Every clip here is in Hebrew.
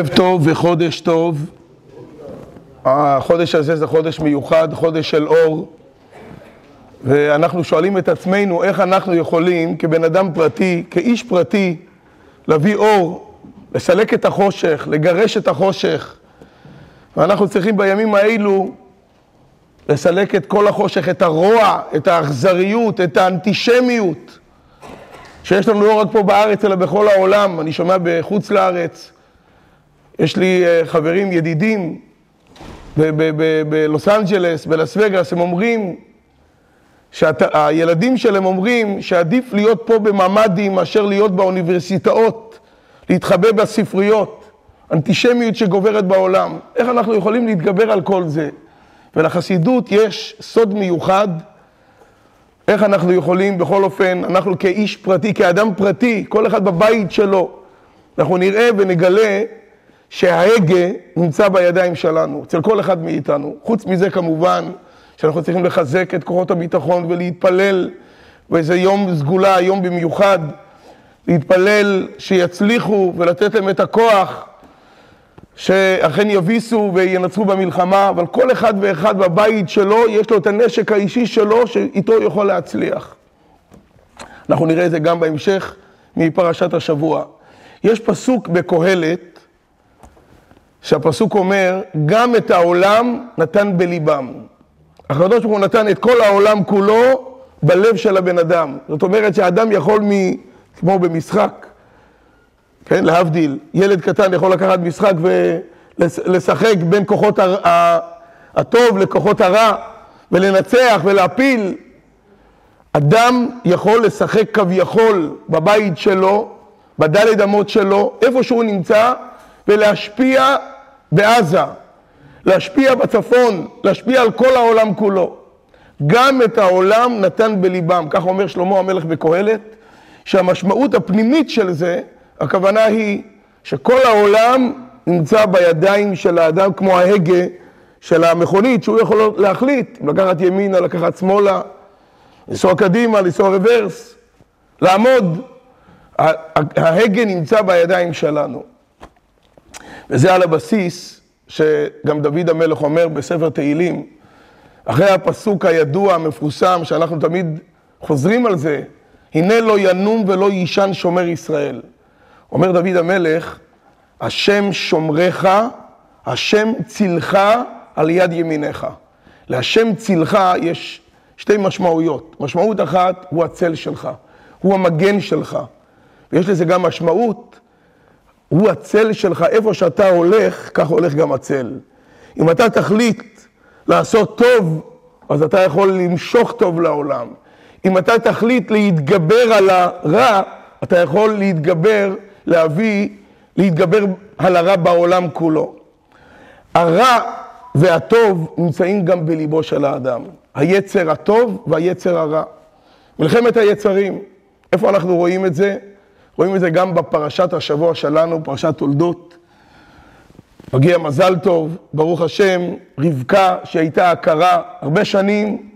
ערב טוב וחודש טוב. החודש הזה זה חודש מיוחד, חודש של אור. ואנחנו שואלים את עצמנו איך אנחנו יכולים כבן אדם פרטי, כאיש פרטי, להביא אור, לסלק את החושך, לגרש את החושך. ואנחנו צריכים בימים האלו לסלק את כל החושך, את הרוע, את האכזריות, את האנטישמיות שיש לנו לא רק פה בארץ אלא בכל העולם. אני שומע בחוץ לארץ, יש לי אה, חברים, ידידים, בלוס אנג'לס, בלס וגאס, הם אומרים, שהילדים שלהם אומרים שעדיף להיות פה בממ"דים מאשר להיות באוניברסיטאות, להתחבא בספריות, אנטישמיות שגוברת בעולם. איך אנחנו יכולים להתגבר על כל זה? ולחסידות יש סוד מיוחד, איך אנחנו יכולים, בכל אופן, אנחנו כאיש פרטי, כאדם פרטי, כל אחד בבית שלו, אנחנו נראה ונגלה שההגה נמצא בידיים שלנו, אצל כל אחד מאיתנו. חוץ מזה כמובן שאנחנו צריכים לחזק את כוחות הביטחון ולהתפלל, ואיזה יום סגולה, יום במיוחד, להתפלל שיצליחו ולתת להם את הכוח שאכן יביסו וינצחו במלחמה, אבל כל אחד ואחד בבית שלו, יש לו את הנשק האישי שלו שאיתו הוא יכול להצליח. אנחנו נראה את זה גם בהמשך מפרשת השבוע. יש פסוק בקהלת שהפסוק אומר, גם את העולם נתן בליבם. הקדוש ברוך הוא נתן את כל העולם כולו בלב של הבן אדם. זאת אומרת שהאדם יכול, מ, כמו במשחק, כן, להבדיל, ילד קטן יכול לקחת משחק ולשחק בין כוחות הטוב לכוחות הרע ולנצח ולהפיל. אדם יכול לשחק כביכול בבית שלו, בדלת אמות שלו, איפה שהוא נמצא, ולהשפיע בעזה, להשפיע בצפון, להשפיע על כל העולם כולו. גם את העולם נתן בליבם, כך אומר שלמה המלך בקהלת, שהמשמעות הפנימית של זה, הכוונה היא שכל העולם נמצא בידיים של האדם כמו ההגה של המכונית, שהוא יכול להחליט, לקחת ימינה, לקחת שמאלה, לנסוע קדימה, לנסוע רוורס, לעמוד. ההגה נמצא בידיים שלנו. וזה על הבסיס שגם דוד המלך אומר בספר תהילים, אחרי הפסוק הידוע, המפורסם, שאנחנו תמיד חוזרים על זה, הנה לא ינום ולא יישן שומר ישראל. אומר דוד המלך, השם שומרך, השם צילך על יד ימיניך. להשם צילך יש שתי משמעויות. משמעות אחת, הוא הצל שלך, הוא המגן שלך. ויש לזה גם משמעות הוא הצל שלך, איפה שאתה הולך, כך הולך גם הצל. אם אתה תחליט לעשות טוב, אז אתה יכול למשוך טוב לעולם. אם אתה תחליט להתגבר על הרע, אתה יכול להתגבר, להביא, להתגבר על הרע בעולם כולו. הרע והטוב נמצאים גם בליבו של האדם. היצר הטוב והיצר הרע. מלחמת היצרים, איפה אנחנו רואים את זה? רואים את זה גם בפרשת השבוע שלנו, פרשת תולדות. מגיע מזל טוב, ברוך השם, רבקה שהייתה עקרה הרבה שנים,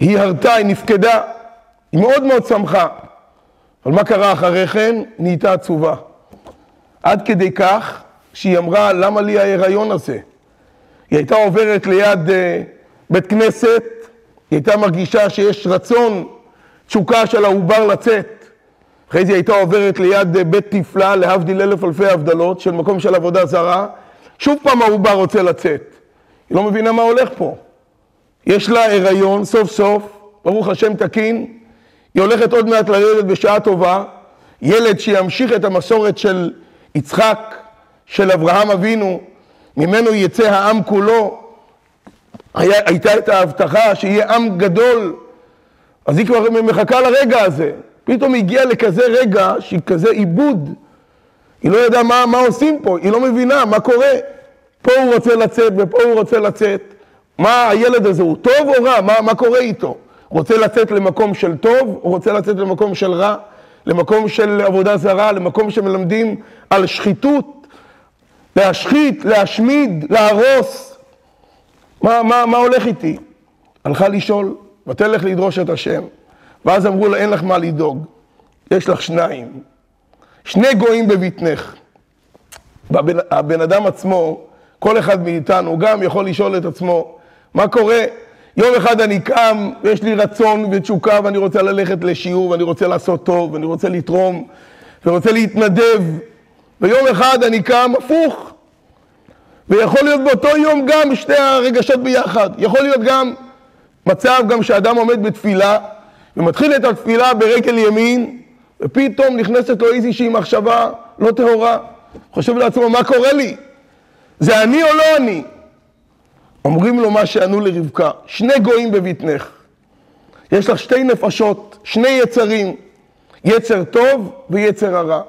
היא הרתה, היא נפקדה, היא מאוד מאוד שמחה. אבל מה קרה אחרי כן? נהייתה עצובה. עד כדי כך שהיא אמרה, למה לי ההיריון הזה? היא הייתה עוברת ליד uh, בית כנסת, היא הייתה מרגישה שיש רצון, תשוקה של העובר לצאת. אחרי זה היא הייתה עוברת ליד אה, בית תפלה, להבדיל אלף אלפי הבדלות, של מקום של עבודה זרה. שוב פעם העובר רוצה לצאת. היא לא מבינה מה הולך פה. יש לה הריון, סוף סוף, ברוך השם תקין. היא הולכת עוד מעט ללדת בשעה טובה. ילד שימשיך את המסורת של יצחק, של אברהם אבינו, ממנו יצא העם כולו. היה, הייתה את ההבטחה שיהיה עם גדול. אז היא כבר מחכה לרגע הזה. פתאום הגיעה לכזה רגע שהיא כזה עיבוד. היא לא ידעה מה, מה עושים פה, היא לא מבינה מה קורה. פה הוא רוצה לצאת ופה הוא רוצה לצאת. מה הילד הזה, הוא טוב או רע? מה, מה קורה איתו? רוצה לצאת למקום של טוב או רוצה לצאת למקום של רע? למקום של עבודה זרה, למקום שמלמדים על שחיתות, להשחית, להשמיד, להרוס. מה, מה, מה הולך איתי? הלכה לשאול, ותלך לדרוש את השם. ואז אמרו לה, אין לך מה לדאוג, יש לך שניים. שני גויים בבטנך. הבן, הבן אדם עצמו, כל אחד מאיתנו גם יכול לשאול את עצמו, מה קורה? יום אחד אני קם, ויש לי רצון ותשוקה, ואני רוצה ללכת לשיעור, ואני רוצה לעשות טוב, ואני רוצה לתרום, ורוצה להתנדב, ויום אחד אני קם הפוך. ויכול להיות באותו יום גם שתי הרגשות ביחד. יכול להיות גם מצב גם שאדם עומד בתפילה, ומתחיל את התפילה ברגל ימין, ופתאום נכנסת לו איזושהי מחשבה לא טהורה. חושב לעצמו, מה קורה לי? זה אני או לא אני? אומרים לו מה שענו לרבקה, שני גויים בבטנך. יש לך שתי נפשות, שני יצרים, יצר טוב ויצר הרע.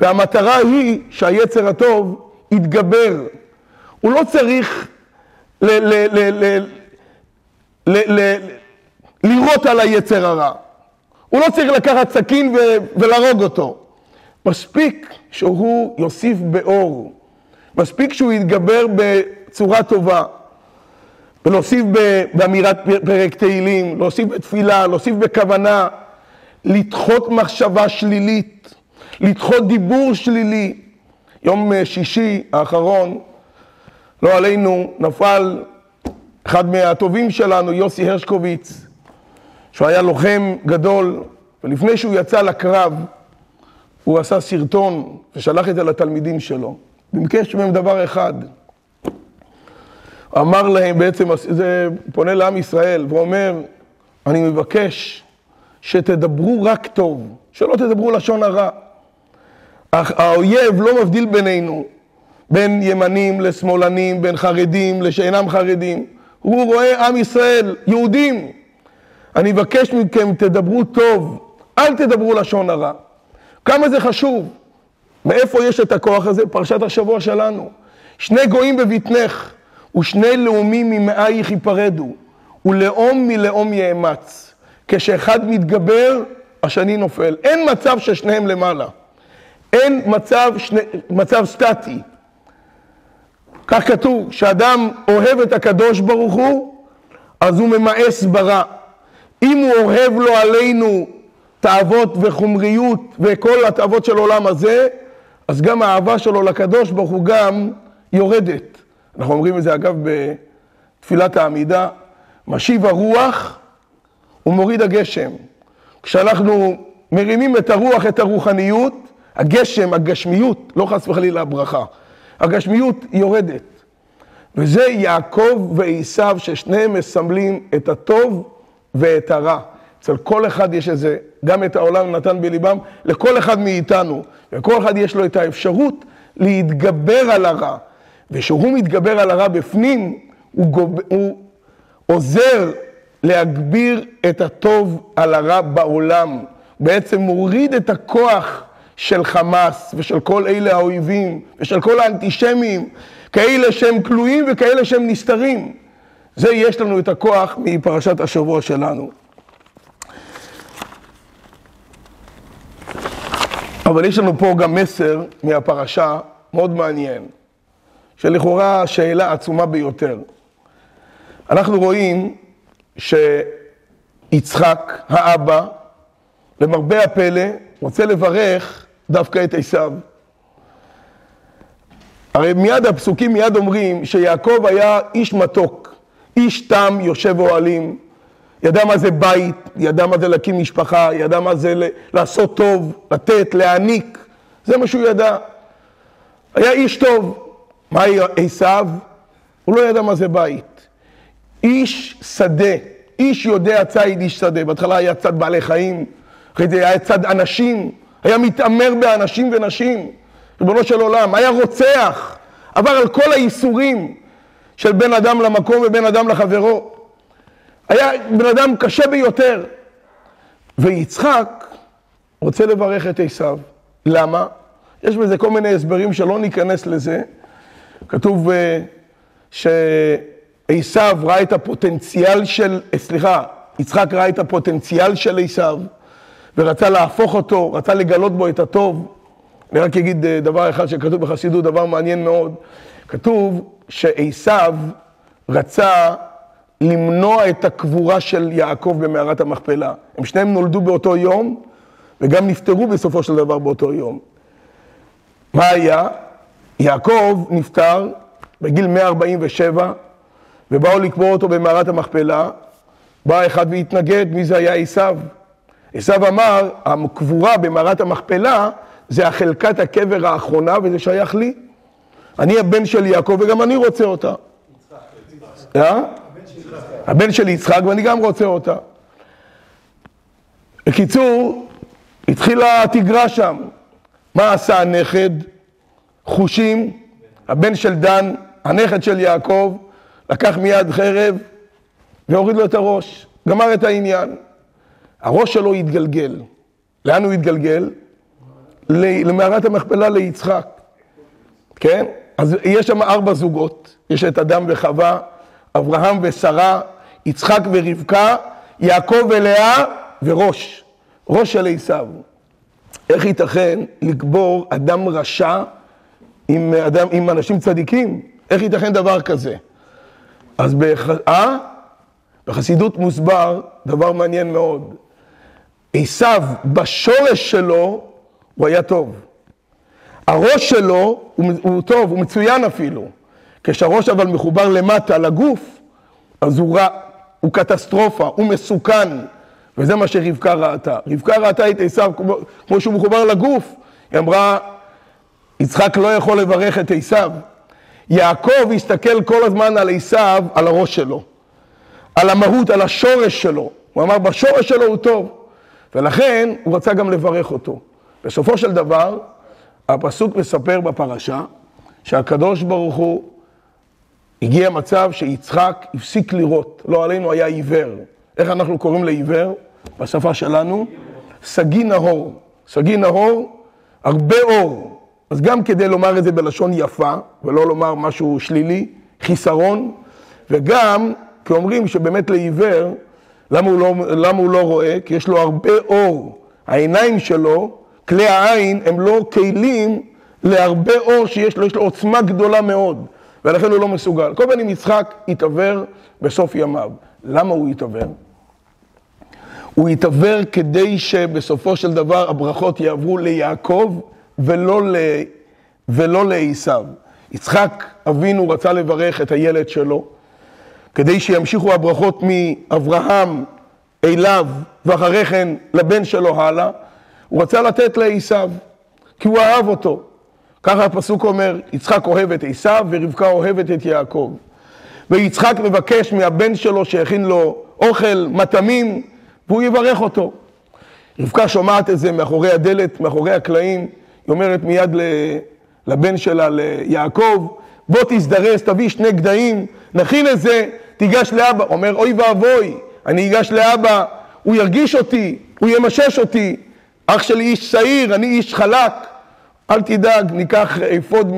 והמטרה היא שהיצר הטוב יתגבר. הוא לא צריך לירות על היצר הרע. הוא לא צריך לקחת סכין ולהרוג אותו. מספיק שהוא יוסיף באור. מספיק שהוא יתגבר בצורה טובה. ולהוסיף באמירת פרק תהילים, להוסיף בתפילה, להוסיף בכוונה, לדחות מחשבה שלילית, לדחות דיבור שלילי. יום שישי האחרון, לא עלינו, נפל אחד מהטובים שלנו, יוסי הרשקוביץ, שהוא היה לוחם גדול, ולפני שהוא יצא לקרב, הוא עשה סרטון ושלח את זה לתלמידים שלו. במקש מהם דבר אחד. אמר להם בעצם, זה פונה לעם ישראל, ואומר, אני מבקש שתדברו רק טוב, שלא תדברו לשון הרע. האויב לא מבדיל בינינו, בין ימנים לשמאלנים, בין חרדים לשאינם חרדים. הוא רואה עם ישראל, יהודים. אני מבקש מכם, תדברו טוב, אל תדברו לשון הרע. כמה זה חשוב. מאיפה יש את הכוח הזה? פרשת השבוע שלנו. שני גויים בבטנך, ושני לאומים ממאייך ייפרדו, ולאום מלאום יאמץ. כשאחד מתגבר, השני נופל. אין מצב ששניהם למעלה. אין מצב, שני, מצב סטטי. כך כתוב, כשאדם אוהב את הקדוש ברוך הוא, אז הוא ממאס ברע. אם הוא אוהב לו עלינו תאוות וחומריות וכל התאוות של העולם הזה, אז גם האהבה שלו לקדוש ברוך הוא גם יורדת. אנחנו אומרים את זה אגב בתפילת העמידה, משיב הרוח ומוריד הגשם. כשאנחנו מרימים את הרוח, את הרוחניות, הגשם, הגשמיות, לא חס וחלילה הברכה, הגשמיות יורדת. וזה יעקב ועשיו, ששניהם מסמלים את הטוב ואת הרע. אצל כל אחד יש איזה, גם את העולם נתן בליבם, לכל אחד מאיתנו, וכל אחד יש לו את האפשרות להתגבר על הרע. וכשהוא מתגבר על הרע בפנים, הוא, גוב, הוא עוזר להגביר את הטוב על הרע בעולם. בעצם מוריד את הכוח של חמאס ושל כל אלה האויבים ושל כל האנטישמים, כאלה שהם כלואים וכאלה שהם נסתרים. זה יש לנו את הכוח מפרשת השבוע שלנו. אבל יש לנו פה גם מסר מהפרשה מאוד מעניין, שלכאורה שאלה עצומה ביותר. אנחנו רואים שיצחק, האבא, למרבה הפלא, רוצה לברך דווקא את עשיו. הרי מיד הפסוקים מיד אומרים שיעקב היה איש מתוק, איש תם יושב אוהלים, ידע מה זה בית, ידע מה זה להקים משפחה, ידע מה זה לעשות טוב, לתת, להעניק, זה מה שהוא ידע. היה איש טוב. מה עשיו? הוא לא ידע מה זה בית. איש שדה, איש יודע ציד איש שדה. בהתחלה היה צד בעלי חיים, אחרי זה היה צד אנשים, היה מתעמר באנשים ונשים, ריבונו של עולם, היה רוצח, עבר על כל האיסורים של בין אדם למקום ובין אדם לחברו. היה בן אדם קשה ביותר. ויצחק רוצה לברך את עשיו. למה? יש בזה כל מיני הסברים שלא ניכנס לזה. כתוב אה, שעשיו ראה את הפוטנציאל של, אה, סליחה, יצחק ראה את הפוטנציאל של עשיו ורצה להפוך אותו, רצה לגלות בו את הטוב. אני רק אגיד אה, דבר אחד שכתוב בחסידות, דבר מעניין מאוד. כתוב שעשיו רצה למנוע את הקבורה של יעקב במערת המכפלה. הם שניהם נולדו באותו יום, וגם נפטרו בסופו של דבר באותו יום. מה היה? יעקב נפטר בגיל 147, ובאו לקבור אותו במערת המכפלה. בא אחד והתנגד, מי זה היה עשיו? עשיו אמר, הקבורה במערת המכפלה זה החלקת הקבר האחרונה וזה שייך לי. אני הבן של יעקב וגם אני רוצה אותה. אה? הבן של יצחק ואני גם רוצה אותה. בקיצור, התחילה התגרה שם. מה עשה הנכד? חושים, הבן של דן, הנכד של יעקב, לקח מיד חרב והוריד לו את הראש, גמר את העניין. הראש שלו התגלגל. לאן הוא התגלגל? למערת המכפלה ליצחק, כן? אז יש שם ארבע זוגות, יש את אדם וחווה, אברהם ושרה, יצחק ורבקה, יעקב ולאה וראש, ראש של עשיו. איך ייתכן לקבור אדם רשע עם, אדם, עם אנשים צדיקים? איך ייתכן דבר כזה? אז בח... אה? בחסידות מוסבר דבר מעניין מאוד. עשיו, בשורש שלו, הוא היה טוב. הראש שלו הוא, הוא טוב, הוא מצוין אפילו. כשהראש אבל מחובר למטה, לגוף, אז הוא רע, הוא קטסטרופה, הוא מסוכן. וזה מה שרבקה ראתה. רבקה ראתה את עשיו כמו, כמו שהוא מחובר לגוף. היא אמרה, יצחק לא יכול לברך את עשיו. יעקב הסתכל כל הזמן על עשיו, על הראש שלו. על המהות, על השורש שלו. הוא אמר, בשורש שלו הוא טוב. ולכן הוא רצה גם לברך אותו. בסופו של דבר, הפסוק מספר בפרשה שהקדוש ברוך הוא הגיע מצב שיצחק הפסיק לראות, לא עלינו היה עיוור. איך אנחנו קוראים לעיוור? בשפה שלנו? סגי נהור. סגי נהור, הרבה אור. אז גם כדי לומר את זה בלשון יפה, ולא לומר משהו שלילי, חיסרון, וגם כי אומרים שבאמת לעיוור, למה הוא, לא, למה הוא לא רואה? כי יש לו הרבה אור. העיניים שלו, כלי העין, הם לא כלים להרבה אור שיש לו, יש לו עוצמה גדולה מאוד, ולכן הוא לא מסוגל. כל פנים יצחק התעוור בסוף ימיו. למה הוא התעוור? הוא התעוור כדי שבסופו של דבר הברכות יעברו ליעקב ולא. ולא לעשיו. יצחק אבינו רצה לברך את הילד שלו, כדי שימשיכו הברכות מאברהם אליו ואחרי כן לבן שלו הלאה, הוא רצה לתת לעשיו, כי הוא אהב אותו. ככה הפסוק אומר, יצחק אוהב את עשיו ורבקה אוהבת את יעקב. ויצחק מבקש מהבן שלו שיכין לו אוכל, מטעמים, והוא יברך אותו. רבקה שומעת את זה מאחורי הדלת, מאחורי הקלעים, היא אומרת מיד לבן שלה, ליעקב, בוא תזדרז, תביא שני גדיים, נכין את זה, תיגש לאבא. אומר, אוי ואבוי, אני אגש לאבא, הוא ירגיש אותי, הוא ימשש אותי. אח שלי איש צעיר, אני איש חלק. אל תדאג, ניקח אפוד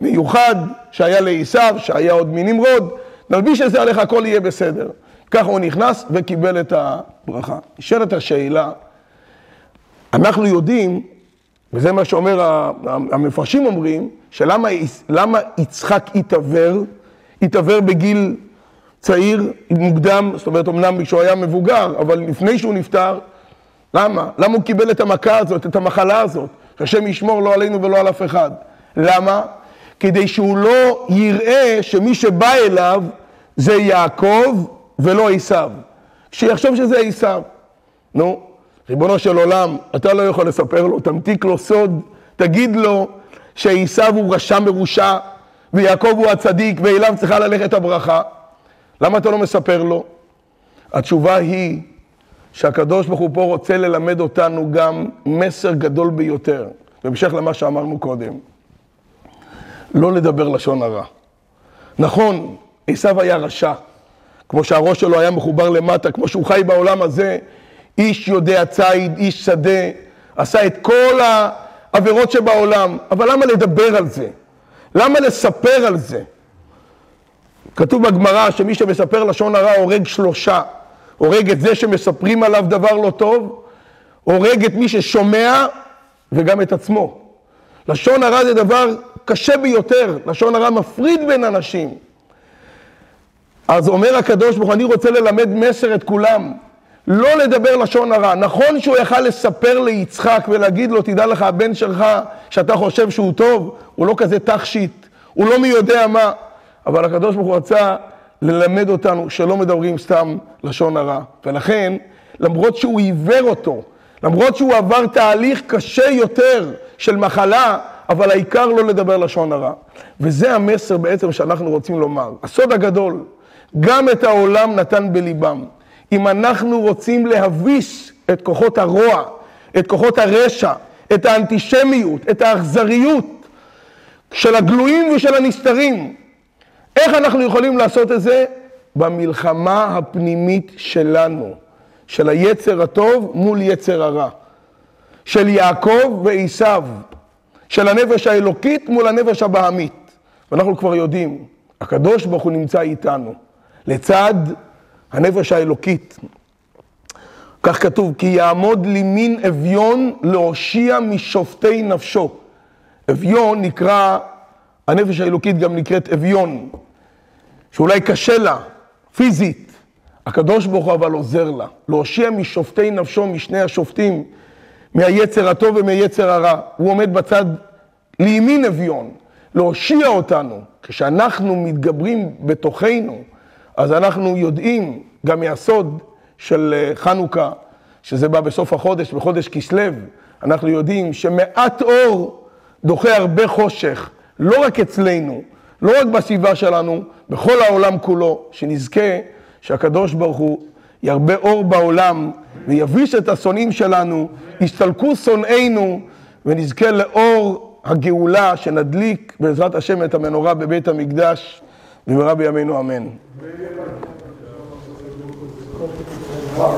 מיוחד שהיה לעשיו, שהיה עוד מנמרוד, נלביש את זה עליך, הכל יהיה בסדר. ככה הוא נכנס וקיבל את הברכה. נשאלת השאלה, אנחנו יודעים, וזה מה שאומר, המפרשים אומרים, שלמה יצחק התעוור, התעוור בגיל צעיר, מוקדם, זאת אומרת, אמנם כשהוא היה מבוגר, אבל לפני שהוא נפטר, למה? למה הוא קיבל את המכה הזאת, את המחלה הזאת? השם ישמור לא עלינו ולא על אף אחד. למה? כדי שהוא לא יראה שמי שבא אליו זה יעקב ולא עשיו. שיחשוב שזה עשיו. נו, ריבונו של עולם, אתה לא יכול לספר לו, תמתיק לו סוד, תגיד לו שעשיו הוא רשע מרושע ויעקב הוא הצדיק ואליו צריכה ללכת הברכה. למה אתה לא מספר לו? התשובה היא שהקדוש ברוך הוא פה רוצה ללמד אותנו גם מסר גדול ביותר, בהמשך למה שאמרנו קודם. לא לדבר לשון הרע. נכון, עשיו היה רשע, כמו שהראש שלו היה מחובר למטה, כמו שהוא חי בעולם הזה, איש יודע ציד, איש שדה, עשה את כל העבירות שבעולם, אבל למה לדבר על זה? למה לספר על זה? כתוב בגמרא שמי שמספר לשון הרע הורג שלושה. הורג את זה שמספרים עליו דבר לא טוב, הורג את מי ששומע וגם את עצמו. לשון הרע זה דבר קשה ביותר, לשון הרע מפריד בין אנשים. אז אומר הקדוש ברוך הוא, אני רוצה ללמד מסר את כולם. לא לדבר לשון הרע. נכון שהוא יכל לספר ליצחק ולהגיד לו, תדע לך, הבן שלך, שאתה חושב שהוא טוב, הוא לא כזה תכשיט, הוא לא מי יודע מה, אבל הקדוש ברוך הוא רצה ללמד אותנו שלא מדברים סתם לשון הרע. ולכן, למרות שהוא עיוור אותו, למרות שהוא עבר תהליך קשה יותר של מחלה, אבל העיקר לא לדבר לשון הרע. וזה המסר בעצם שאנחנו רוצים לומר. הסוד הגדול, גם את העולם נתן בליבם. אם אנחנו רוצים להביס את כוחות הרוע, את כוחות הרשע, את האנטישמיות, את האכזריות של הגלויים ושל הנסתרים, איך אנחנו יכולים לעשות את זה? במלחמה הפנימית שלנו, של היצר הטוב מול יצר הרע, של יעקב ועשיו, של הנפש האלוקית מול הנפש הבהמית. ואנחנו כבר יודעים, הקדוש ברוך הוא נמצא איתנו, לצד הנפש האלוקית. כך כתוב, כי יעמוד לימין אביון להושיע משופטי נפשו. אביון נקרא, הנפש האלוקית גם נקראת אביון, שאולי קשה לה, פיזית. הקדוש ברוך הוא אבל עוזר לה, להושיע משופטי נפשו, משני השופטים, מהיצר הטוב ומהיצר הרע. הוא עומד בצד לימין אביון, להושיע אותנו. כשאנחנו מתגברים בתוכנו, אז אנחנו יודעים גם מהסוד של אה, חנוכה, שזה בא בסוף החודש, בחודש כסלו, אנחנו יודעים שמעט אור דוחה הרבה חושך, לא רק אצלנו, לא רק בסביבה שלנו, בכל העולם כולו, שנזכה שהקדוש ברוך הוא ירבה אור בעולם ויביש את השונאים שלנו, יסתלקו שונאינו ונזכה לאור הגאולה שנדליק בעזרת השם את המנורה בבית המקדש במהרה בימינו אמן.